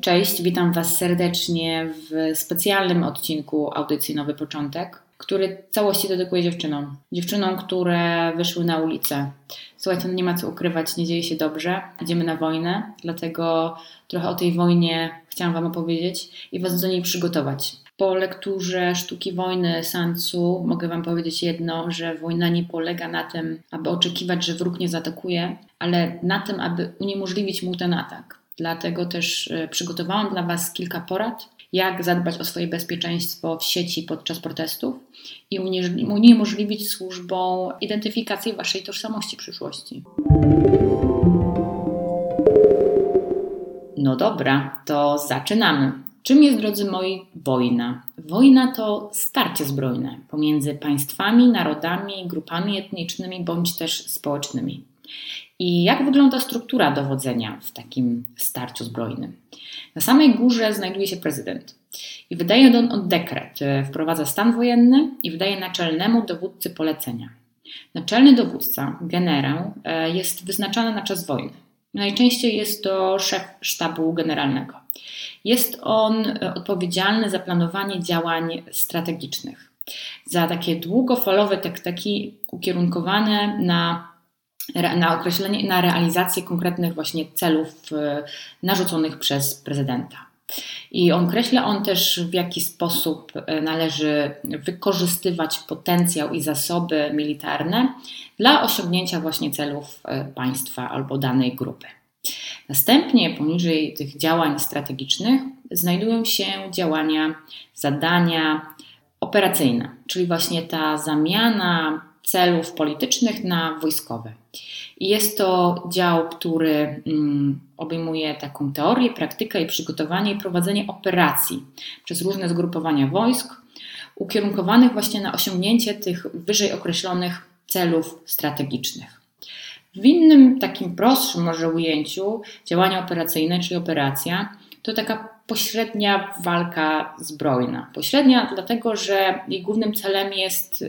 Cześć, witam Was serdecznie w specjalnym odcinku Audycji Nowy Początek, który całości dedykuję dziewczynom. Dziewczynom, które wyszły na ulicę. Słuchajcie, no nie ma co ukrywać, nie dzieje się dobrze. Idziemy na wojnę, dlatego trochę o tej wojnie chciałam Wam opowiedzieć i Was do niej przygotować. Po lekturze Sztuki Wojny Sansu mogę Wam powiedzieć jedno, że wojna nie polega na tym, aby oczekiwać, że wróg nie zaatakuje, ale na tym, aby uniemożliwić mu ten atak. Dlatego też e, przygotowałam dla Was kilka porad, jak zadbać o swoje bezpieczeństwo w sieci podczas protestów i uniemożliwić służbom identyfikację Waszej tożsamości przyszłości. No dobra, to zaczynamy. Czym jest, drodzy moi, wojna? Wojna to starcie zbrojne pomiędzy państwami, narodami, grupami etnicznymi bądź też społecznymi. I jak wygląda struktura dowodzenia w takim starciu zbrojnym? Na samej górze znajduje się prezydent i wydaje on dekret, e, wprowadza stan wojenny i wydaje naczelnemu dowódcy polecenia. Naczelny dowódca, generał, e, jest wyznaczany na czas wojny. Najczęściej jest to szef sztabu generalnego. Jest on e, odpowiedzialny za planowanie działań strategicznych, za takie długofalowe taktyki ukierunkowane na na określenie, na realizację konkretnych właśnie celów e, narzuconych przez prezydenta. I określa on też, w jaki sposób e, należy wykorzystywać potencjał i zasoby militarne dla osiągnięcia właśnie celów e, państwa albo danej grupy. Następnie poniżej tych działań strategicznych znajdują się działania, zadania operacyjne, czyli właśnie ta zamiana celów politycznych na wojskowe. I jest to dział, który mm, obejmuje taką teorię, praktykę i przygotowanie i prowadzenie operacji przez różne zgrupowania wojsk, ukierunkowanych właśnie na osiągnięcie tych wyżej określonych celów strategicznych. W innym, takim prostszym może ujęciu, działania operacyjne, czyli operacja, to taka pośrednia walka zbrojna. Pośrednia dlatego, że jej głównym celem jest,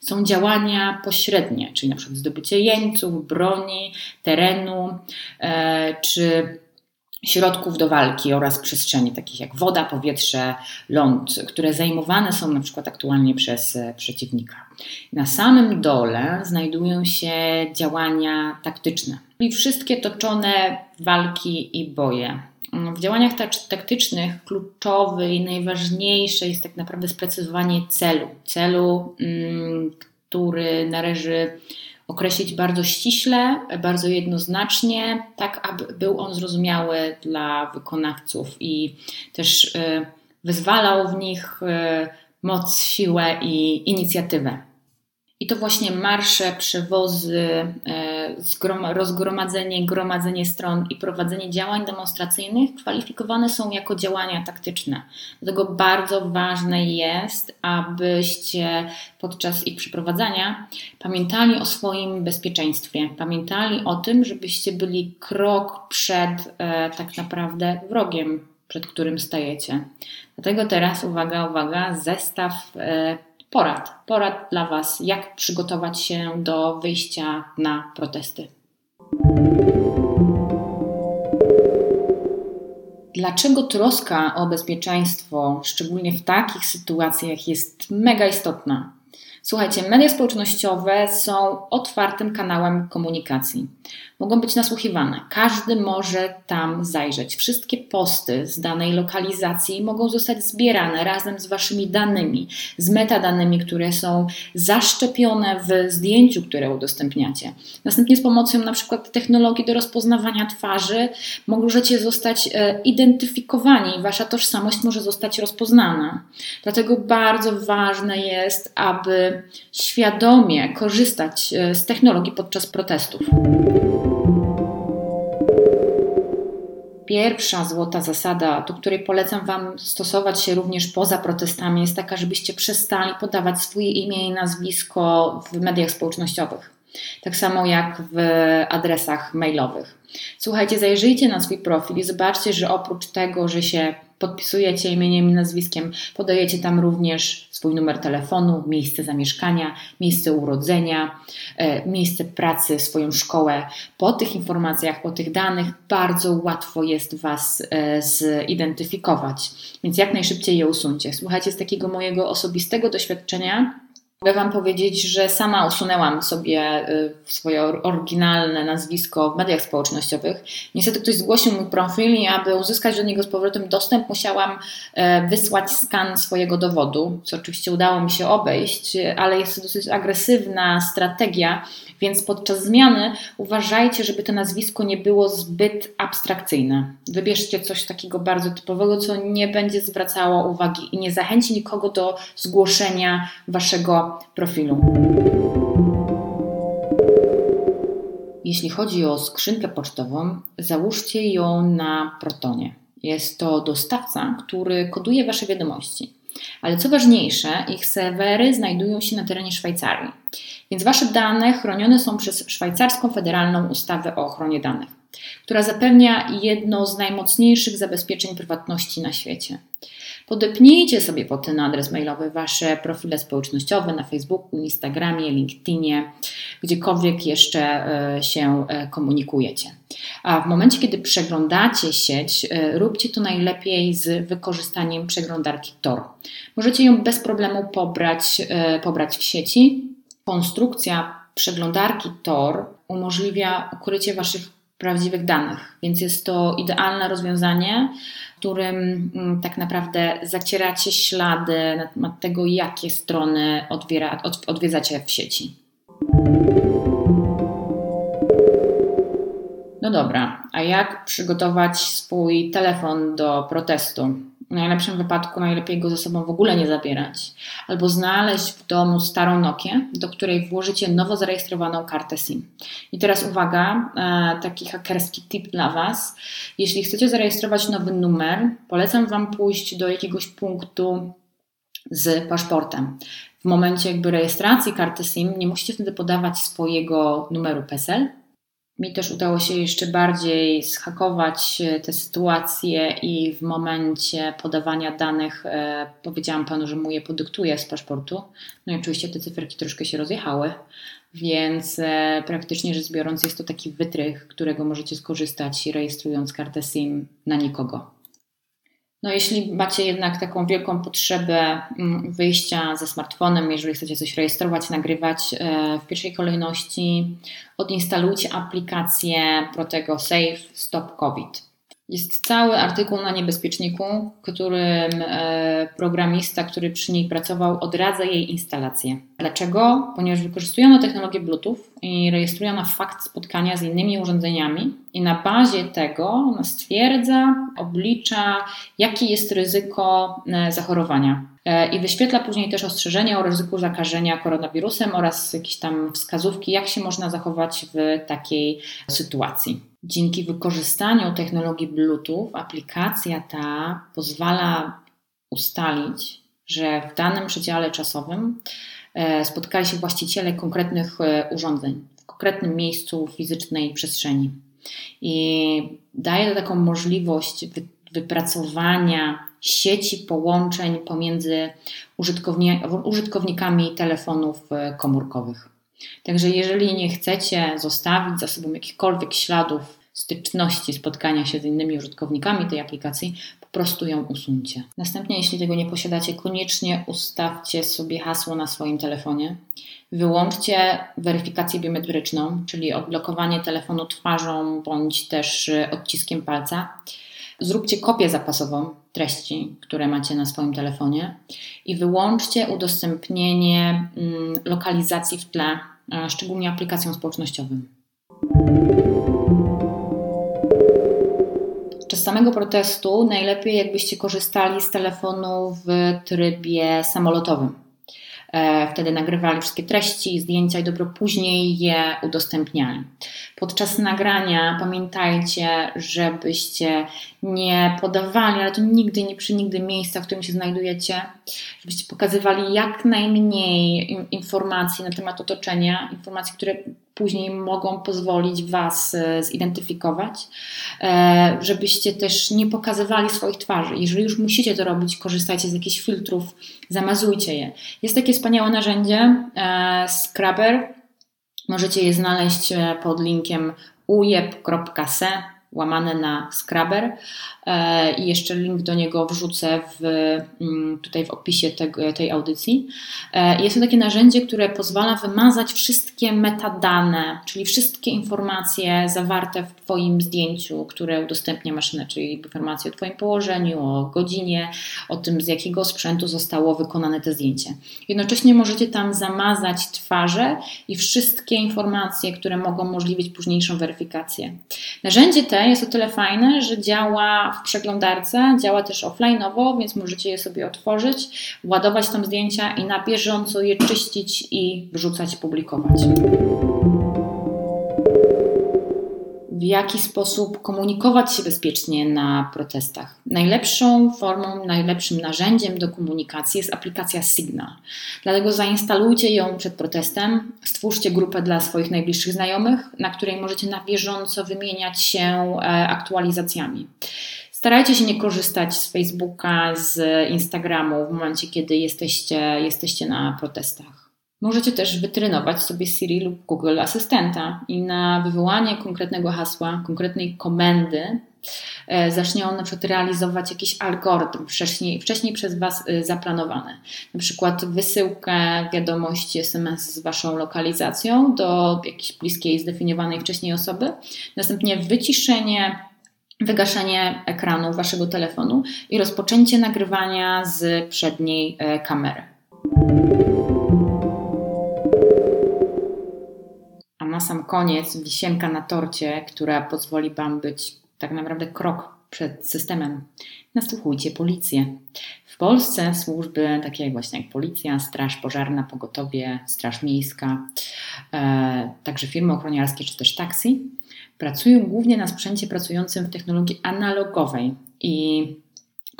są działania pośrednie, czyli na przykład zdobycie jeńców, broni, terenu e, czy środków do walki oraz przestrzeni takich jak woda, powietrze, ląd, które zajmowane są na przykład aktualnie przez e, przeciwnika. Na samym dole znajdują się działania taktyczne, czyli wszystkie toczone walki i boje w działaniach taktycznych kluczowy i najważniejsze jest tak naprawdę sprecyzowanie celu. Celu, mm, który należy określić bardzo ściśle, bardzo jednoznacznie, tak aby był on zrozumiały dla wykonawców i też y, wyzwalał w nich y, moc, siłę i inicjatywę. I to właśnie marsze, przewozy, e, rozgromadzenie, gromadzenie stron i prowadzenie działań demonstracyjnych kwalifikowane są jako działania taktyczne. Dlatego bardzo ważne jest, abyście podczas ich przeprowadzania pamiętali o swoim bezpieczeństwie, pamiętali o tym, żebyście byli krok przed e, tak naprawdę wrogiem, przed którym stajecie. Dlatego teraz uwaga, uwaga, zestaw. E, porad. Porad dla Was, jak przygotować się do wyjścia na protesty. Dlaczego troska o bezpieczeństwo, szczególnie w takich sytuacjach, jest mega istotna? Słuchajcie, media społecznościowe są otwartym kanałem komunikacji. Mogą być nasłuchiwane. Każdy może tam zajrzeć. Wszystkie posty z danej lokalizacji mogą zostać zbierane razem z waszymi danymi, z metadanymi, które są zaszczepione w zdjęciu, które udostępniacie. Następnie z pomocą na przykład technologii do rozpoznawania twarzy możecie zostać e, identyfikowani i wasza tożsamość może zostać rozpoznana. Dlatego bardzo ważne jest, aby świadomie korzystać e, z technologii podczas protestów. Pierwsza złota zasada, do której polecam Wam stosować się również poza protestami, jest taka, żebyście przestali podawać swoje imię i nazwisko w mediach społecznościowych. Tak samo jak w adresach mailowych. Słuchajcie, zajrzyjcie na swój profil i zobaczcie, że oprócz tego, że się podpisujecie imieniem i nazwiskiem, podajecie tam również swój numer telefonu, miejsce zamieszkania, miejsce urodzenia, e, miejsce pracy, swoją szkołę. Po tych informacjach, po tych danych bardzo łatwo jest Was e, zidentyfikować, więc jak najszybciej je usuńcie. Słuchajcie, z takiego mojego osobistego doświadczenia Mogę Wam powiedzieć, że sama usunęłam sobie y, swoje oryginalne nazwisko w mediach społecznościowych. Niestety ktoś zgłosił mój profil i aby uzyskać do niego z powrotem dostęp, musiałam e, wysłać skan swojego dowodu, co oczywiście udało mi się obejść, ale jest to dosyć agresywna strategia, więc podczas zmiany uważajcie, żeby to nazwisko nie było zbyt abstrakcyjne. Wybierzcie coś takiego bardzo typowego, co nie będzie zwracało uwagi i nie zachęci nikogo do zgłoszenia Waszego profilu. Jeśli chodzi o skrzynkę pocztową, załóżcie ją na Protonie. Jest to dostawca, który koduje Wasze wiadomości. Ale co ważniejsze, ich serwery znajdują się na terenie Szwajcarii, więc Wasze dane chronione są przez Szwajcarską Federalną Ustawę o Ochronie Danych, która zapewnia jedno z najmocniejszych zabezpieczeń prywatności na świecie. Podepnijcie sobie pod ten adres mailowy Wasze profile społecznościowe na Facebooku, Instagramie, LinkedInie, gdziekolwiek jeszcze e, się e, komunikujecie. A w momencie, kiedy przeglądacie sieć, e, róbcie to najlepiej z wykorzystaniem przeglądarki Tor. Możecie ją bez problemu pobrać, pobrać w sieci. Konstrukcja przeglądarki Tor umożliwia ukrycie Waszych prawdziwych danych, więc jest to idealne rozwiązanie, którym mm, tak naprawdę zacieracie ślady na temat tego, jakie strony odwiera, od, odwiedzacie w sieci. No dobra, a jak przygotować swój telefon do protestu? W najlepszym wypadku najlepiej go ze sobą w ogóle nie zabierać, albo znaleźć w domu starą Nokię, do której włożycie nowo zarejestrowaną kartę SIM. I teraz uwaga, e, taki hakerski tip dla Was. Jeśli chcecie zarejestrować nowy numer, polecam Wam pójść do jakiegoś punktu z paszportem. W momencie jakby rejestracji karty SIM nie musicie wtedy podawać swojego numeru PESEL, mi też udało się jeszcze bardziej schakować e, tę sytuację i w momencie podawania danych e, powiedziałam panu, że mu je podyktuje z paszportu. No i oczywiście te cyferki troszkę się rozjechały, więc e, praktycznie rzecz biorąc jest to taki wytrych, którego możecie skorzystać rejestrując kartę SIM na nikogo. No, jeśli macie jednak taką wielką potrzebę mm, wyjścia ze smartfonem, jeżeli chcecie coś rejestrować, nagrywać, e, w pierwszej kolejności odinstalujcie aplikację Protego Safe Stop COVID. Jest cały artykuł na niebezpieczniku, którym e, programista, który przy niej pracował, odradza jej instalację. Dlaczego? Ponieważ wykorzystujemy technologię Bluetooth i rejestrujemy fakt spotkania z innymi urządzeniami, i na bazie tego ona stwierdza, oblicza, jakie jest ryzyko e, zachorowania. E, I wyświetla później też ostrzeżenia o ryzyku zakażenia koronawirusem oraz jakieś tam wskazówki, jak się można zachować w takiej sytuacji. Dzięki wykorzystaniu technologii Bluetooth aplikacja ta pozwala ustalić, że w danym przedziale czasowym e, spotkali się właściciele konkretnych e, urządzeń w konkretnym miejscu fizycznej przestrzeni. I daje to taką możliwość wypracowania sieci połączeń pomiędzy użytkownikami telefonów e, komórkowych. Także jeżeli nie chcecie zostawić za sobą jakichkolwiek śladów styczności, spotkania się z innymi użytkownikami tej aplikacji, po prostu ją usuńcie. Następnie, jeśli tego nie posiadacie, koniecznie ustawcie sobie hasło na swoim telefonie. Wyłączcie weryfikację biometryczną, czyli odblokowanie telefonu twarzą bądź też odciskiem palca. Zróbcie kopię zapasową treści, które macie na swoim telefonie i wyłączcie udostępnienie mm, lokalizacji w tle, szczególnie aplikacjom społecznościowym. Podczas samego protestu najlepiej jakbyście korzystali z telefonu w trybie samolotowym E, wtedy nagrywali wszystkie treści, zdjęcia i dopiero później je udostępniali. Podczas nagrania pamiętajcie, żebyście nie podawali, ale to nigdy, nie przy nigdy miejsca, w którym się znajdujecie, żebyście pokazywali jak najmniej informacji na temat otoczenia, informacji, które później mogą pozwolić Was e, zidentyfikować, e, żebyście też nie pokazywali swoich twarzy. Jeżeli już musicie to robić, korzystajcie z jakichś filtrów, zamazujcie je. Jest takie wspaniałe narzędzie e, Scrubber. Możecie je znaleźć pod linkiem ujeb.se łamane na Scrubber e, i jeszcze link do niego wrzucę w, mm, tutaj w opisie tego, tej audycji. E, jest to takie narzędzie, które pozwala wymazać wszystkie metadane, czyli wszystkie informacje zawarte w Twoim zdjęciu, które udostępnia maszyna, czyli informacje o Twoim położeniu, o godzinie, o tym z jakiego sprzętu zostało wykonane to zdjęcie. Jednocześnie możecie tam zamazać twarze i wszystkie informacje, które mogą umożliwić późniejszą weryfikację. Narzędzie te jest o tyle fajne, że działa w przeglądarce, działa też offline'owo, więc możecie je sobie otworzyć, ładować tam zdjęcia i na bieżąco je czyścić i wrzucać, publikować w jaki sposób komunikować się bezpiecznie na protestach. Najlepszą formą, najlepszym narzędziem do komunikacji jest aplikacja Signal. Dlatego zainstalujcie ją przed protestem, stwórzcie grupę dla swoich najbliższych znajomych, na której możecie na bieżąco wymieniać się e, aktualizacjami. Starajcie się nie korzystać z Facebooka, z Instagramu w momencie, kiedy jesteście, jesteście na protestach. Możecie też wytrenować sobie Siri lub Google Asystenta i na wywołanie konkretnego hasła, konkretnej komendy e, zacznie on na przykład realizować jakiś algorytm wcześniej, wcześniej przez Was e, zaplanowany. Na przykład wysyłkę wiadomości SMS z Waszą lokalizacją do jakiejś bliskiej, zdefiniowanej wcześniej osoby, następnie wyciszenie wygaszenie ekranu Waszego telefonu i rozpoczęcie nagrywania z przedniej e, kamery. Sam koniec wisienka na torcie, która pozwoli Wam być tak naprawdę krok przed systemem. Nasłuchujcie policję. W Polsce służby takie właśnie jak policja, straż pożarna, pogotowie, straż miejska, e, także firmy ochroniarskie czy też taksi pracują głównie na sprzęcie pracującym w technologii analogowej i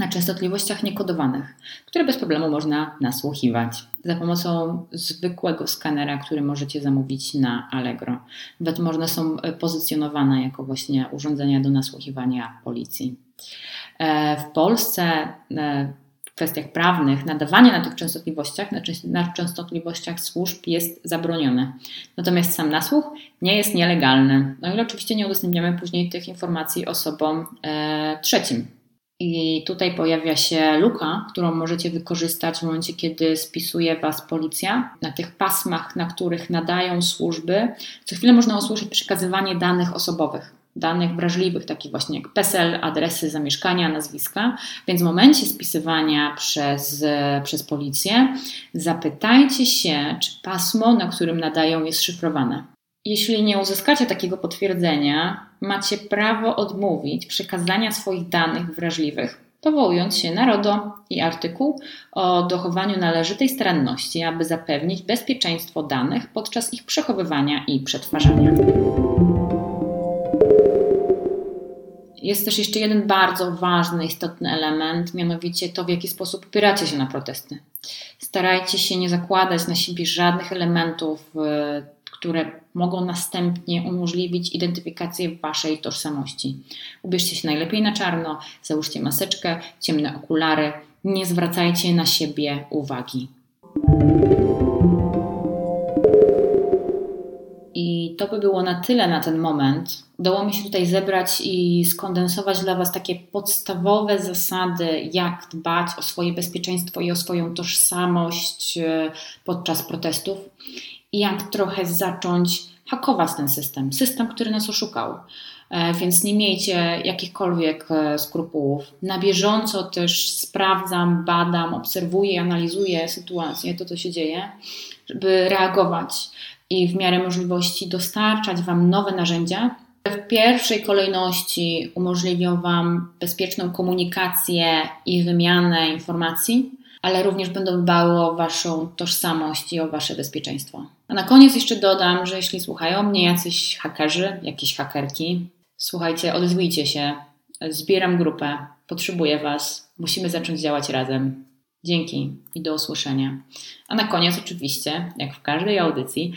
na częstotliwościach niekodowanych, które bez problemu można nasłuchiwać za pomocą zwykłego skanera, który możecie zamówić na Allegro. Nawet można są e, pozycjonowane jako właśnie urządzenia do nasłuchiwania policji. E, w Polsce e, w kwestiach prawnych nadawanie na tych częstotliwościach, na częstotliwościach służb jest zabronione. Natomiast sam nasłuch nie jest nielegalny. No i oczywiście nie udostępniamy później tych informacji osobom trzecim, i tutaj pojawia się luka, którą możecie wykorzystać w momencie, kiedy spisuje Was policja. Na tych pasmach, na których nadają służby, co chwilę można usłyszeć przekazywanie danych osobowych, danych wrażliwych, takich właśnie jak PESEL, adresy zamieszkania, nazwiska. Więc w momencie spisywania przez, przez policję zapytajcie się, czy pasmo, na którym nadają, jest szyfrowane. Jeśli nie uzyskacie takiego potwierdzenia, macie prawo odmówić przekazania swoich danych wrażliwych, powołując się na RODO i artykuł o dochowaniu należytej staranności, aby zapewnić bezpieczeństwo danych podczas ich przechowywania i przetwarzania. Jest też jeszcze jeden bardzo ważny, istotny element, mianowicie to, w jaki sposób opieracie się na protesty. Starajcie się nie zakładać na siebie żadnych elementów które mogą następnie umożliwić identyfikację Waszej tożsamości. Ubierzcie się najlepiej na czarno, załóżcie maseczkę, ciemne okulary, nie zwracajcie na siebie uwagi. I to by było na tyle na ten moment. Udało mi się tutaj zebrać i skondensować dla Was takie podstawowe zasady, jak dbać o swoje bezpieczeństwo i o swoją tożsamość e, podczas protestów jak trochę zacząć hakować ten system, system, który nas oszukał. E, więc nie miejcie jakichkolwiek e, skrupułów. Na bieżąco też sprawdzam, badam, obserwuję, analizuję sytuację, to co się dzieje, żeby reagować i w miarę możliwości dostarczać Wam nowe narzędzia. W pierwszej kolejności umożliwią Wam bezpieczną komunikację i wymianę informacji ale również będą dbały o Waszą tożsamość i o Wasze bezpieczeństwo. A na koniec jeszcze dodam, że jeśli słuchają mnie jacyś hakerzy, jakieś hakerki, słuchajcie, odezwijcie się, zbieram grupę, potrzebuję Was, musimy zacząć działać razem. Dzięki i do usłyszenia. A na koniec, oczywiście, jak w każdej audycji,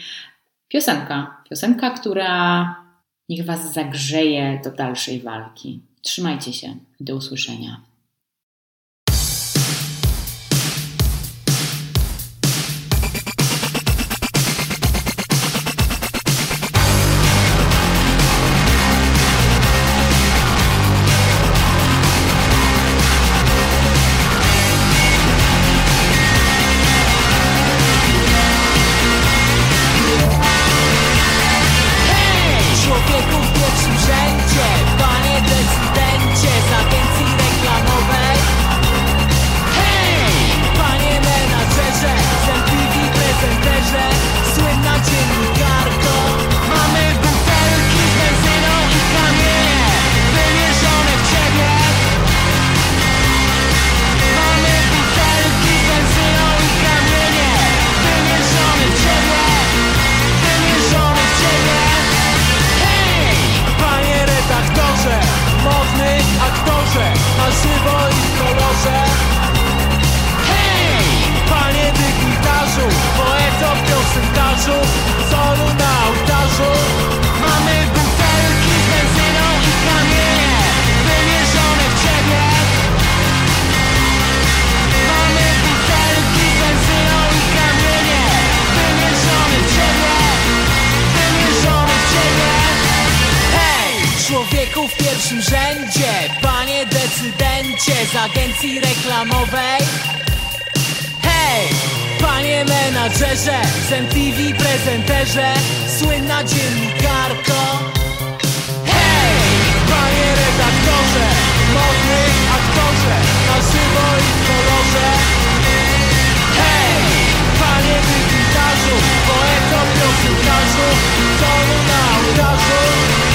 piosenka. Piosenka, która niech Was zagrzeje do dalszej walki. Trzymajcie się i do usłyszenia. Z agencji reklamowej. Hej, panie menadżerze, z MTV prezenterze Słynna dziennikarko. Hej, panie redaktorze, modny aktorze Na żywo i w kolorze. Hej, panie wygitarzu, poeto, piosenkarzu Solu na ołtarzu